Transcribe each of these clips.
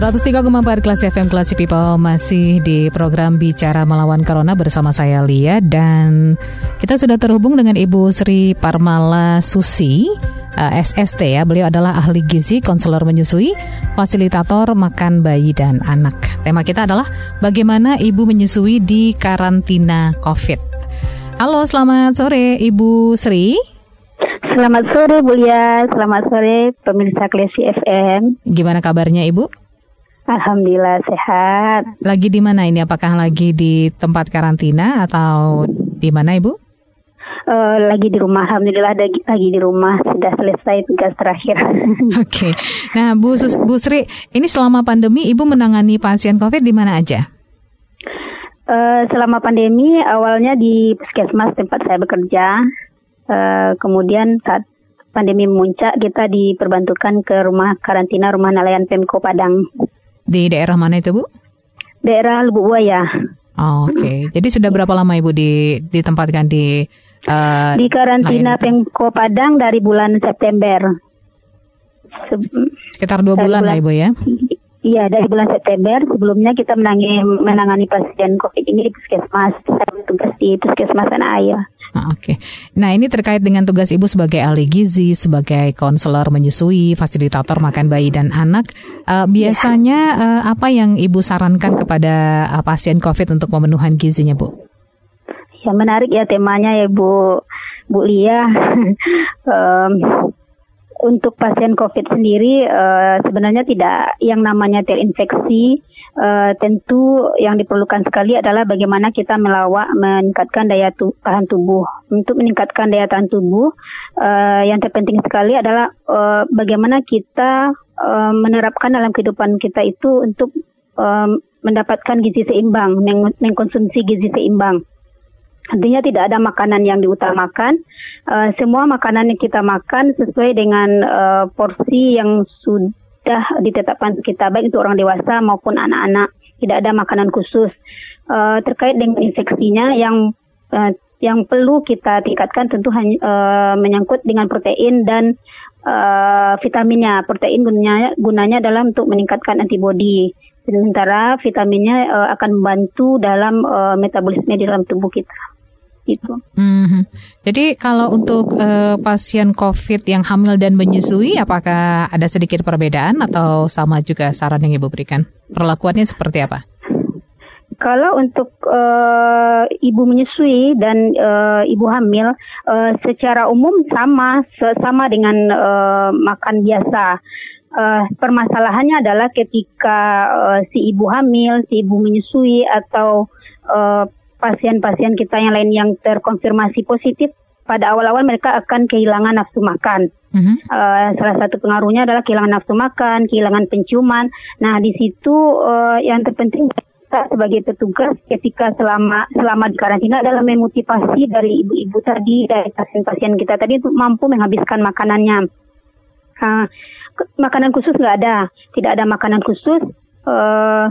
103,4 kelas FM Classy People masih di program Bicara Melawan Corona bersama saya Lia dan kita sudah terhubung dengan Ibu Sri Parmala Susi eh, SST ya. Beliau adalah ahli gizi, konselor menyusui, fasilitator makan bayi dan anak. Tema kita adalah bagaimana ibu menyusui di karantina COVID. Halo, selamat sore Ibu Sri. Selamat sore Bu Lia, selamat sore pemirsa Klesi FM. Gimana kabarnya Ibu? Alhamdulillah sehat. Lagi di mana ini? Apakah lagi di tempat karantina atau di mana Ibu? Uh, lagi di rumah, alhamdulillah lagi, lagi di rumah sudah selesai tugas terakhir. Oke, okay. nah Bu Sus, Bu Sri, ini selama pandemi Ibu menangani pasien COVID di mana aja? Uh, selama pandemi awalnya di puskesmas tempat saya bekerja, uh, kemudian saat pandemi memuncak kita diperbantukan ke rumah karantina rumah nelayan Pemko Padang. Di daerah mana itu Bu? Daerah Lubuk Buaya. Oh, Oke, okay. jadi sudah berapa lama Ibu di ditempatkan di uh, di karantina Pemko Padang dari bulan September. Se Sekitar dua bulan, bulan lah Ibu ya? Iya, dari bulan September. Sebelumnya kita menangani, menangani pasien COVID ini di puskesmas. Saya bertugas di puskesmas Tanah Air. Ah, oke, okay. nah ini terkait dengan tugas ibu sebagai ahli gizi, sebagai konselor menyusui, fasilitator makan bayi dan anak. Uh, biasanya uh, apa yang ibu sarankan kepada uh, pasien COVID untuk pemenuhan gizinya, bu? Ya menarik ya temanya ya Bu, Bu Lia. um, untuk pasien COVID sendiri uh, sebenarnya tidak yang namanya terinfeksi uh, tentu yang diperlukan sekali adalah bagaimana kita melawak meningkatkan daya tu tahan tubuh. Untuk meningkatkan daya tahan tubuh, uh, yang terpenting sekali adalah uh, bagaimana kita uh, menerapkan dalam kehidupan kita itu untuk um, mendapatkan gizi seimbang, meng mengkonsumsi gizi seimbang. Artinya tidak ada makanan yang diutamakan. Uh, semua makanan yang kita makan sesuai dengan uh, porsi yang sudah sudah ditetapkan kita baik untuk orang dewasa maupun anak-anak. Tidak ada makanan khusus uh, terkait dengan infeksinya yang uh, yang perlu kita tingkatkan tentu hanya uh, menyangkut dengan protein dan uh, vitaminnya. Protein gunanya gunanya adalah untuk meningkatkan antibodi. Sementara vitaminnya uh, akan membantu dalam uh, metabolisme di dalam tubuh kita gitu. Mm-hmm. Jadi kalau untuk uh, pasien COVID yang hamil dan menyusui, apakah ada sedikit perbedaan atau sama juga saran yang ibu berikan? Perlakuannya seperti apa? Kalau untuk uh, ibu menyusui dan uh, ibu hamil, uh, secara umum sama sama dengan uh, makan biasa. Uh, permasalahannya adalah ketika uh, si ibu hamil, si ibu menyusui atau uh, pasien-pasien kita yang lain yang terkonfirmasi positif pada awal-awal mereka akan kehilangan nafsu makan. Uh-huh. Uh, salah satu pengaruhnya adalah kehilangan nafsu makan, kehilangan penciuman. Nah, di situ uh, yang terpenting kita sebagai petugas ketika selama selama di karantina adalah memotivasi dari ibu-ibu tadi, dari pasien-pasien kita tadi untuk mampu menghabiskan makanannya. Uh, makanan khusus nggak ada, tidak ada makanan khusus. Uh,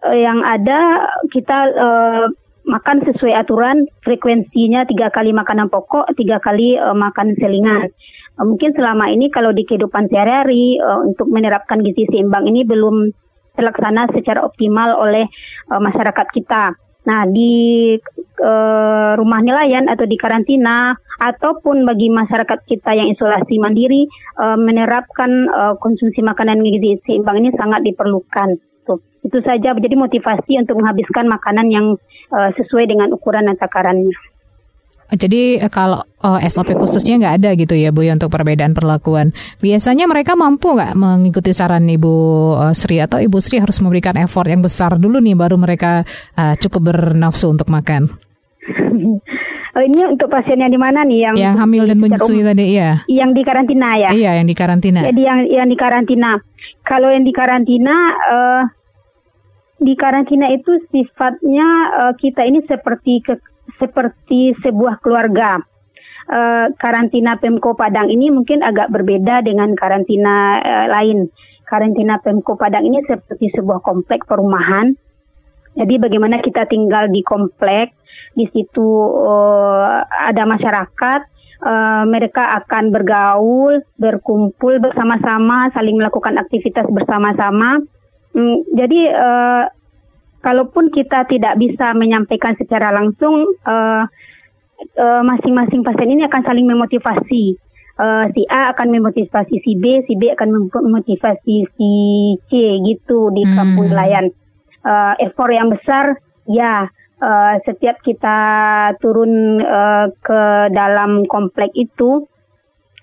yang ada kita uh, makan sesuai aturan frekuensinya tiga kali makanan pokok, tiga kali uh, makan selingan. Uh, mungkin selama ini kalau di kehidupan sehari-hari uh, untuk menerapkan gizi seimbang ini belum terlaksana secara optimal oleh uh, masyarakat kita. Nah, di uh, rumah nelayan atau di karantina ataupun bagi masyarakat kita yang isolasi mandiri uh, menerapkan uh, konsumsi makanan gizi seimbang ini sangat diperlukan. Tuh. Itu saja jadi motivasi untuk menghabiskan makanan yang uh, sesuai dengan ukuran dan takarannya. Jadi eh, kalau oh, SOP khususnya nggak ada gitu ya Bu ya untuk perbedaan perlakuan. Biasanya mereka mampu nggak mengikuti saran Ibu Sri atau Ibu Sri harus memberikan effort yang besar dulu nih baru mereka uh, cukup bernafsu untuk makan. Oh, ini untuk pasien yang di mana nih? Yang yang hamil dan menyusui tadi ya? Yang di karantina ya? Iya, yang di karantina. Jadi yang yang di karantina. Kalau yang di karantina, uh, di karantina itu sifatnya uh, kita ini seperti ke, seperti sebuah keluarga. Uh, karantina Pemko Padang ini mungkin agak berbeda dengan karantina uh, lain. Karantina Pemko Padang ini seperti sebuah komplek perumahan. Jadi bagaimana kita tinggal di komplek di situ uh, ada masyarakat, uh, mereka akan bergaul, berkumpul bersama-sama, saling melakukan aktivitas bersama-sama. Hmm, jadi uh, kalaupun kita tidak bisa menyampaikan secara langsung, uh, uh, masing-masing pasien ini akan saling memotivasi. Uh, si A akan memotivasi si B, si B akan memotivasi si C gitu di kampung hmm. Uh, effort yang besar, ya uh, setiap kita turun uh, ke dalam komplek itu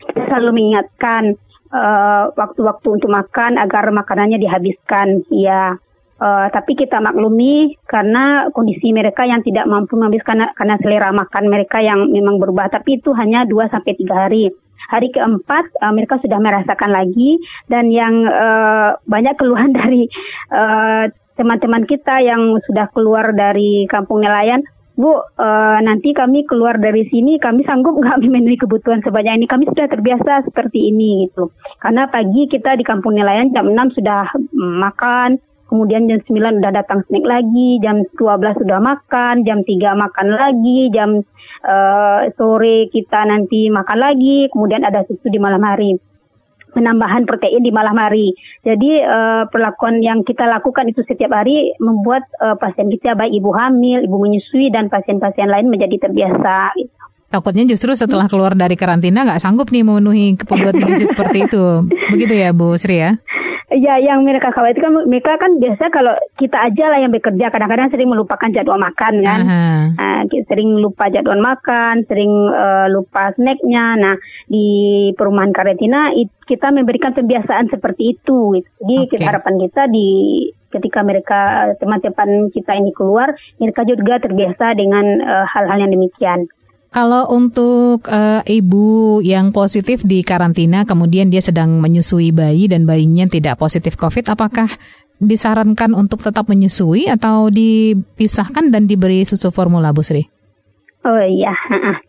kita selalu mengingatkan eh, waktu-waktu uh, untuk makan agar makanannya dihabiskan. Ya uh, tapi kita maklumi karena kondisi mereka yang tidak mampu menghabiskan karena selera makan mereka yang memang berubah. Tapi itu hanya 2 sampai tiga hari. Hari keempat uh, mereka sudah merasakan lagi. Dan yang uh, banyak keluhan dari uh, teman-teman kita yang sudah keluar dari kampung nelayan, Bu, uh, nanti kami keluar dari sini, kami sanggup nggak memenuhi kebutuhan sebanyak ini? Kami sudah terbiasa seperti ini gitu. Karena pagi kita di kampung nelayan jam 6 sudah makan, kemudian jam 9 udah datang snack lagi, jam 12 sudah makan, jam 3 makan lagi, jam uh, sore kita nanti makan lagi, kemudian ada susu di malam hari penambahan protein di malam hari. Jadi uh, perlakuan yang kita lakukan itu setiap hari membuat uh, pasien kita baik ibu hamil, ibu menyusui dan pasien-pasien lain menjadi terbiasa. Takutnya justru setelah keluar dari karantina nggak sanggup nih memenuhi kebutuhan gizi seperti itu. Begitu ya Bu Sri ya? Ya, yang mereka khawatirkan mereka kan biasa kalau kita aja lah yang bekerja kadang-kadang sering melupakan jadwal makan kan, uh-huh. uh, sering lupa jadwal makan, sering uh, lupa snacknya. Nah di perumahan karantina kita memberikan pembiasaan seperti itu. Jadi okay. harapan kita di ketika mereka teman-teman kita ini keluar, mereka juga terbiasa dengan uh, hal-hal yang demikian. Kalau untuk uh, ibu yang positif di karantina, kemudian dia sedang menyusui bayi dan bayinya tidak positif COVID, apakah disarankan untuk tetap menyusui atau dipisahkan dan diberi susu formula, Bu Sri? Oh iya,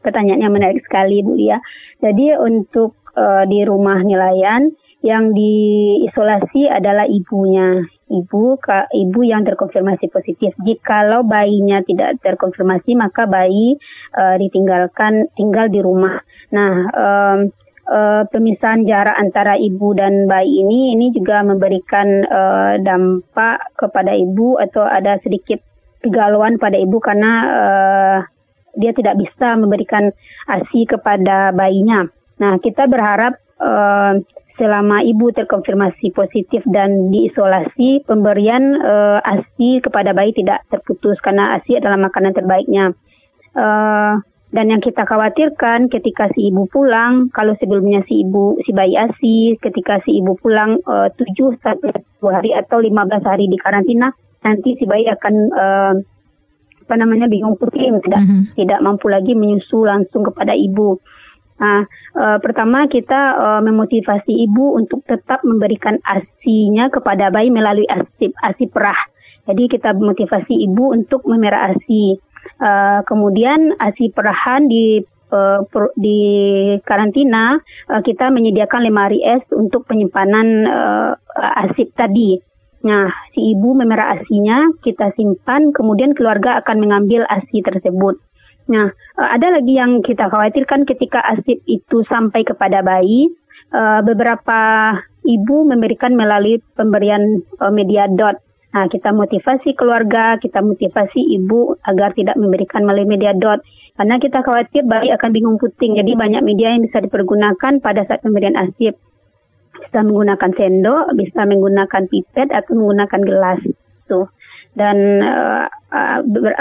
pertanyaannya menarik sekali, Bu Lia. Jadi untuk uh, di rumah nelayan yang diisolasi adalah ibunya ibu ibu yang terkonfirmasi positif. Jikalau bayinya tidak terkonfirmasi maka bayi uh, ditinggalkan tinggal di rumah. Nah, um, uh, pemisahan jarak antara ibu dan bayi ini ini juga memberikan uh, dampak kepada ibu atau ada sedikit kegalauan pada ibu karena uh, dia tidak bisa memberikan ASI kepada bayinya. Nah, kita berharap uh, selama ibu terkonfirmasi positif dan diisolasi, pemberian uh, ASI kepada bayi tidak terputus karena ASI adalah makanan terbaiknya. Uh, dan yang kita khawatirkan ketika si ibu pulang, kalau sebelumnya si ibu si bayi ASI, ketika si ibu pulang uh, 7 sampai 10 hari atau 15 hari di karantina, nanti si bayi akan uh, apa namanya bingung puting, tidak mm -hmm. tidak mampu lagi menyusu langsung kepada ibu. Nah, e, pertama kita e, memotivasi ibu untuk tetap memberikan asinya kepada bayi melalui asi asi perah. Jadi kita memotivasi ibu untuk memerah asi. E, kemudian asi perahan di e, per, di karantina e, kita menyediakan lemari es untuk penyimpanan e, asip tadi. Nah, si ibu memerah asinya kita simpan, kemudian keluarga akan mengambil asi tersebut. Nah, eh, ada lagi yang kita khawatirkan ketika asip itu sampai kepada bayi, uh, beberapa ibu memberikan melalui pemberian uh, media dot. Nah, kita motivasi keluarga, kita motivasi ibu agar tidak memberikan melalui media dot. Karena kita khawatir bayi akan bingung puting. Jadi banyak media yang bisa dipergunakan pada saat pemberian asip. Bisa menggunakan sendok, bisa menggunakan pipet atau menggunakan gelas. Tuh dan uh,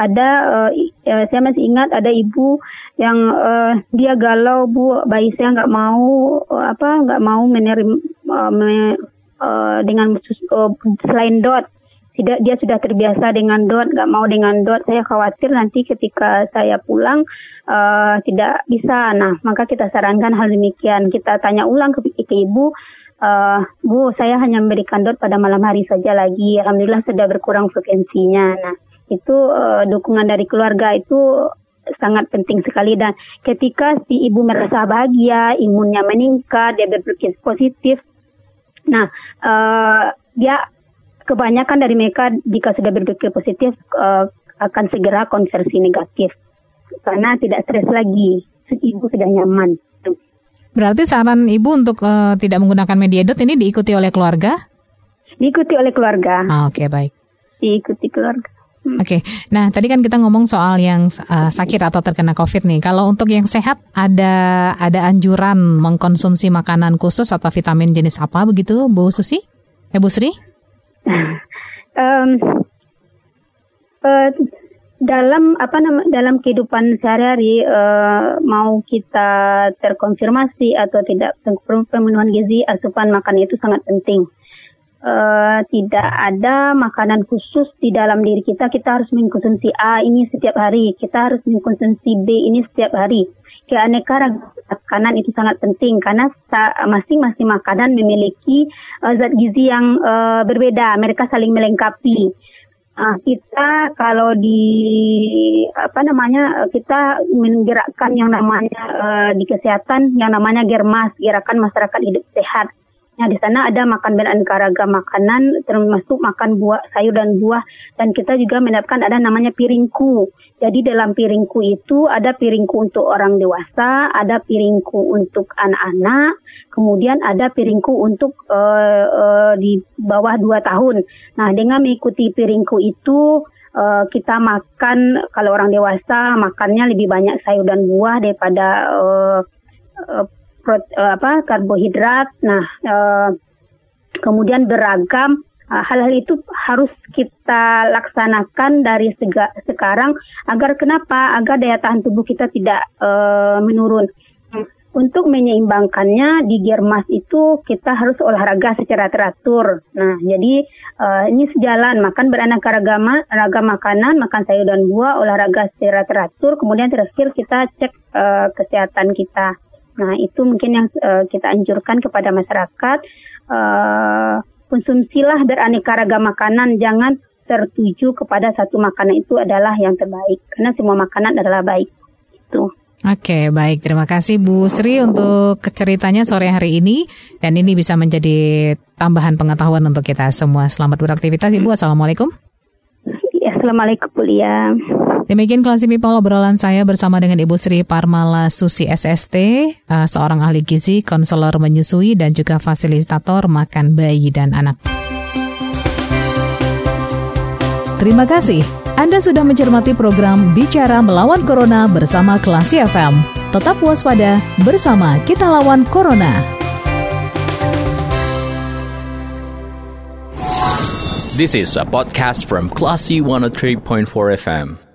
ada uh, saya masih ingat ada ibu yang uh, dia galau bu bayi saya nggak mau uh, apa nggak mau menerima uh, me, uh, dengan uh, selain dot tidak dia sudah terbiasa dengan dot, nggak mau dengan dot. Saya khawatir nanti ketika saya pulang uh, tidak bisa. Nah, maka kita sarankan hal demikian. Kita tanya ulang ke, ke ibu, uh, bu, saya hanya memberikan dot pada malam hari saja lagi. Alhamdulillah sudah berkurang frekuensinya. Nah, itu uh, dukungan dari keluarga itu sangat penting sekali dan ketika si ibu merasa bahagia, imunnya meningkat, dia berpikir positif. Nah, uh, dia kebanyakan dari mereka jika sudah berpikir positif uh, akan segera konversi negatif karena tidak stres lagi, ibu sudah nyaman. Berarti saran ibu untuk uh, tidak menggunakan media dot ini diikuti oleh keluarga? Diikuti oleh keluarga. Ah, Oke okay, baik. Diikuti keluarga. Hmm. Oke, okay. nah tadi kan kita ngomong soal yang uh, sakit atau terkena COVID nih. Kalau untuk yang sehat, ada ada anjuran mengkonsumsi makanan khusus atau vitamin jenis apa begitu, Bu Susi? Eh, Bu Sri? um, uh, dalam apa nama dalam kehidupan sehari-hari uh, mau kita terkonfirmasi atau tidak pemenuhan gizi asupan makan itu sangat penting. Uh, tidak ada makanan khusus di dalam diri kita kita harus mengkonsumsi A ini setiap hari kita harus mengkonsumsi B ini setiap hari keanekaragaman makanan itu sangat penting karena masing-masing makanan memiliki uh, zat gizi yang uh, berbeda. Mereka saling melengkapi. Uh, kita kalau di apa namanya kita menggerakkan yang namanya uh, di kesehatan yang namanya Germas, gerakan masyarakat hidup sehat. Nah, di sana ada makan beraneka ragam makanan, termasuk makan buah, sayur dan buah. Dan kita juga mendapatkan ada namanya piringku. Jadi dalam piringku itu ada piringku untuk orang dewasa, ada piringku untuk anak-anak, kemudian ada piringku untuk uh, uh, di bawah 2 tahun. Nah, dengan mengikuti piringku itu, uh, kita makan, kalau orang dewasa, makannya lebih banyak sayur dan buah daripada uh, apa karbohidrat. Nah, uh, kemudian beragam uh, hal-hal itu harus kita laksanakan dari sega, sekarang agar kenapa? Agar daya tahan tubuh kita tidak uh, menurun. Untuk menyeimbangkannya di Germas itu kita harus olahraga secara teratur. Nah, jadi uh, ini sejalan makan beraneka ragam ragam makanan, makan sayur dan buah, olahraga secara teratur, kemudian terakhir kita cek uh, kesehatan kita. Nah, itu mungkin yang uh, kita anjurkan kepada masyarakat. Uh, konsumsilah beraneka ragam makanan, jangan tertuju kepada satu makanan itu adalah yang terbaik. Karena semua makanan adalah baik. Itu. Oke, baik. Terima kasih Bu Sri untuk ceritanya sore hari ini. Dan ini bisa menjadi tambahan pengetahuan untuk kita semua. Selamat beraktivitas Ibu. Assalamualaikum. Ya, Assalamualaikum Bu Lia. Demikian kelas people obrolan saya bersama dengan Ibu Sri Parmala Susi SST, uh, seorang ahli gizi, konselor menyusui, dan juga fasilitator makan bayi dan anak. Terima kasih. Anda sudah mencermati program Bicara Melawan Corona bersama Klasi FM. Tetap waspada, bersama kita lawan Corona. This is a podcast from Classy 103.4 FM.